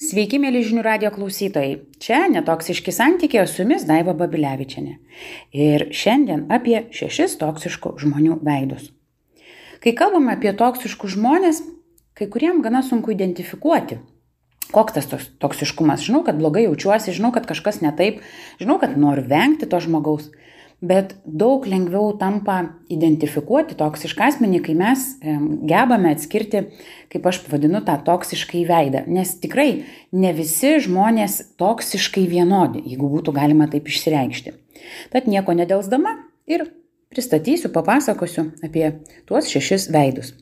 Sveiki, mėly žinių radio klausytojai. Čia netoksiški santykiai, su jumis Daiva Babilevičiane. Ir šiandien apie šešis toksiškų žmonių veidus. Kai kalbame apie toksiškus žmonės, kai kuriem gana sunku identifikuoti, koks tas toksiškumas. Žinau, kad blogai jaučiuosi, žinau, kad kažkas ne taip, žinau, kad noriu vengti to žmogaus bet daug lengviau tampa identifikuoti toksišką asmenį, kai mes gebame atskirti, kaip aš vadinu, tą toksiškai veidą. Nes tikrai ne visi žmonės toksiškai vienodi, jeigu būtų galima taip išsireikšti. Tad nieko nedelsdama ir pristatysiu, papasakosiu apie tuos šešis veidus.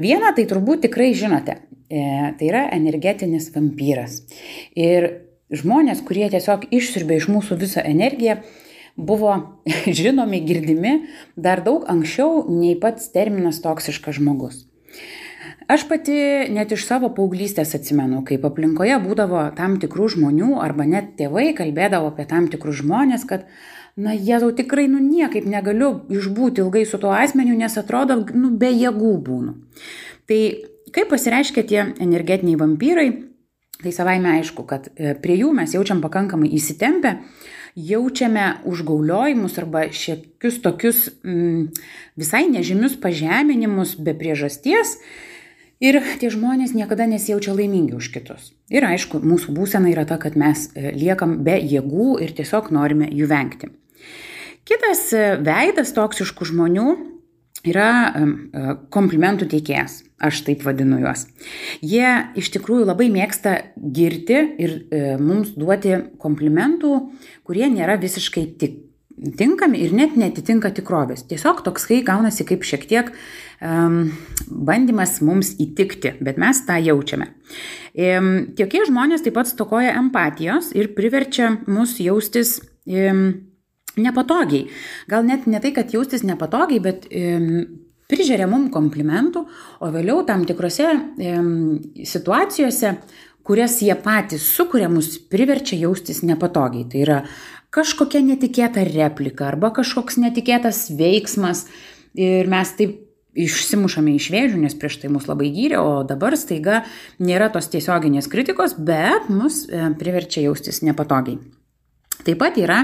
Vieną tai turbūt tikrai žinote, e, tai yra energetinis vampyras. Ir žmonės, kurie tiesiog išsirbė iš mūsų visą energiją, buvo žinomi, girdimi dar daug anksčiau nei pats terminas toksiškas žmogus. Aš pati net iš savo paauglystės atsimenu, kaip aplinkoje būdavo tam tikrų žmonių arba net tėvai kalbėdavo apie tam tikrus žmonės, kad, na, jėzau, tikrai, nu, niekaip negaliu išbūti ilgai su tuo asmeniu, nes atrodo, nu, be jėgų būnu. Tai kaip pasireiškia tie energetiniai vampyrai, tai savaime aišku, kad e, prie jų mes jaučiam pakankamai įsitempę, jaučiame užgauliojimus arba šiekius tokius mm, visai nežymius pažeminimus be priežasties. Ir tie žmonės niekada nesijaučia laimingi už kitus. Ir aišku, mūsų būsena yra ta, kad mes e, liekam be jėgų ir tiesiog norime jų vengti. Kitas e, veidas toksiškų žmonių yra e, komplimentų teikėjas. Aš taip vadinu juos. Jie iš tikrųjų labai mėgsta girti ir e, mums duoti komplimentų, kurie nėra visiškai tik, tinkami ir net netitinka tikrovės. Tiesiog toksai gaunasi kaip šiek tiek um, bandymas mums įtikti, bet mes tą jaučiame. Um, tokie žmonės taip pat stokoja empatijos ir priverčia mus jaustis um, nepatogiai. Gal net ne tai, kad jaustis nepatogiai, bet um, prižiūrė mum komplimentų, o vėliau tam tikrose um, situacijose, kurias jie patys sukuria, mus priverčia jaustis nepatogiai. Tai yra kažkokia netikėta replika arba kažkoks netikėtas veiksmas ir mes taip išsimušame iš vėžių, nes prieš tai mus labai gyrė, o dabar staiga nėra tos tiesioginės kritikos, bet mus priverčia jaustis nepatogiai. Taip pat yra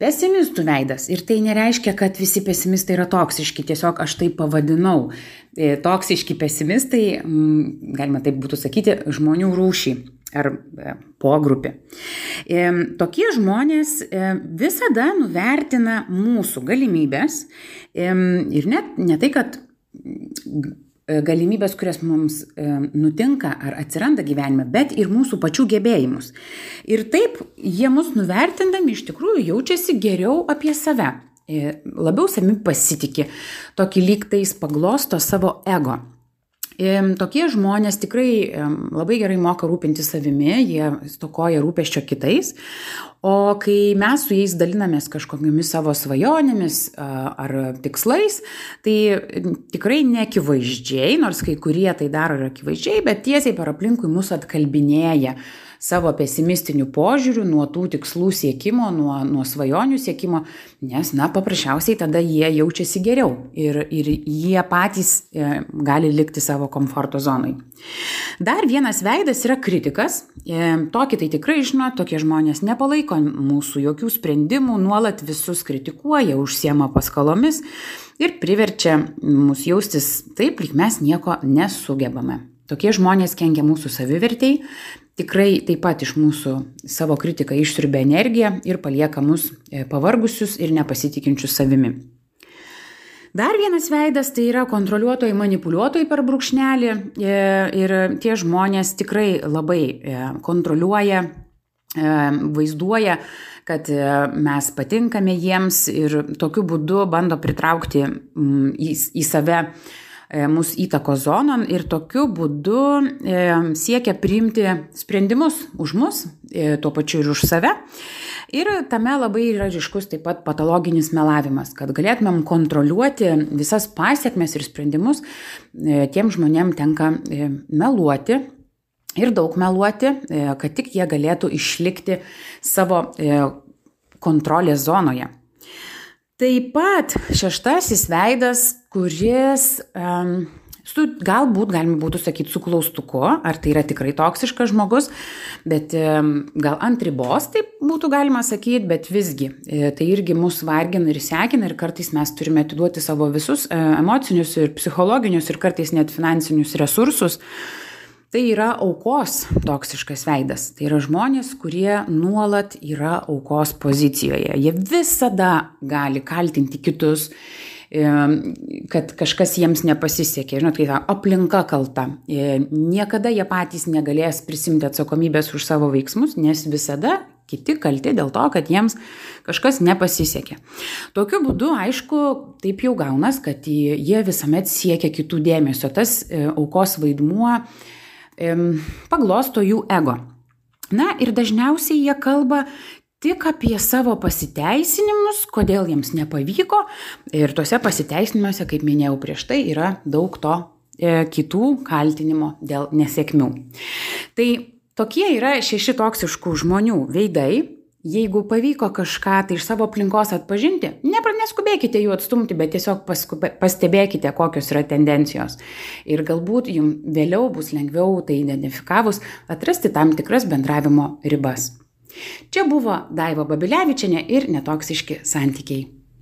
pesimistų veidas ir tai nereiškia, kad visi pesimistai yra toksiški, tiesiog aš tai pavadinau. E, toksiški pesimistai, mm, galima taip būtų sakyti, žmonių rūšį ar e, pogrupį. E, tokie žmonės visada nuvertina mūsų galimybės ir net ne tai, kad E, galimybės, kurias mums e, nutinka ar atsiranda gyvenime, bet ir mūsų pačių gebėjimus. Ir taip jie mus nuvertindami iš tikrųjų jaučiasi geriau apie save, e, labiau savimi pasitikė, tokį lyg tais paglosto savo ego. Tokie žmonės tikrai labai gerai moka rūpinti savimi, jie stokoja rūpeščio kitais, o kai mes su jais dalinamės kažkokiamis savo svajonėmis ar tikslais, tai tikrai neakivaizdžiai, nors kai kurie tai daro ir akivaizdžiai, bet tiesiai per aplinkui mus atkalbinėja savo pesimistiniu požiūriu nuo tų tikslų siekimo, nuo, nuo svajonių siekimo, nes, na, paprasčiausiai tada jie jaučiasi geriau ir, ir jie patys e, gali likti savo komforto zonai. Dar vienas veidas yra kritikas. E, tokį tai tikrai žino, tokie žmonės nepalaiko mūsų jokių sprendimų, nuolat visus kritikuoja, užsiema paskalomis ir priverčia mus jaustis taip, lyg mes nieko nesugebame. Tokie žmonės kenkia mūsų savivertėjai, tikrai taip pat iš mūsų savo kritiką išsiurbia energiją ir palieka mus e, pavargusius ir nepasitikinčius savimi. Dar vienas veidas tai yra kontroliuotojai, manipuliuotojai per brūkšnelį e, ir tie žmonės tikrai labai e, kontroliuoja, vaizduoja, kad mes patinkame jiems ir tokiu būdu bando pritraukti į, į save E, mūsų įtakos zonon ir tokiu būdu e, siekia priimti sprendimus už mus, e, tuo pačiu ir už save. Ir tame labai yra ryškus taip pat patologinis melavimas, kad galėtumėm kontroliuoti visas pasiekmes ir sprendimus, tiem žmonėm tenka meluoti, ir daug meluoti, kad tik jie galėtų išlikti savo kontrolės zonoje. Taip pat šeštasis veidas, kuris um, Su, galbūt galima būtų sakyti su klaustuku, ar tai yra tikrai toksiškas žmogus, bet gal ant ribos taip būtų galima sakyti, bet visgi e, tai irgi mus vargina ir sekina ir kartais mes turime atiduoti savo visus e, emocinius ir psichologinius ir kartais net finansinius resursus. Tai yra aukos toksiškas veidas. Tai yra žmonės, kurie nuolat yra aukos pozicijoje. Jie visada gali kaltinti kitus kad kažkas jiems nepasisekė. Žinot, kai ta aplinka kalta. Niekada jie patys negalės prisimti atsakomybės už savo veiksmus, nes visada kiti kalti dėl to, kad jiems kažkas nepasisekė. Tokiu būdu, aišku, taip jau gaunas, kad jie visuomet siekia kitų dėmesio. Tas e, aukos vaidmuo paglosto jų ego. Na ir dažniausiai jie kalba tik apie savo pasiteisinimus, kodėl jiems nepavyko. Ir tuose pasiteisinimuose, kaip minėjau prieš tai, yra daug to e, kitų kaltinimo dėl nesėkmių. Tai tokie yra šeši toksiškų žmonių veidai. Jeigu pavyko kažką tai iš savo aplinkos atpažinti, nepra, neskubėkite jų atstumti, bet tiesiog paskubė, pastebėkite, kokios yra tendencijos. Ir galbūt jums vėliau bus lengviau tai identifikavus atrasti tam tikras bendravimo ribas. Čia buvo Daiva Babilevičiane ir netoksiški santykiai.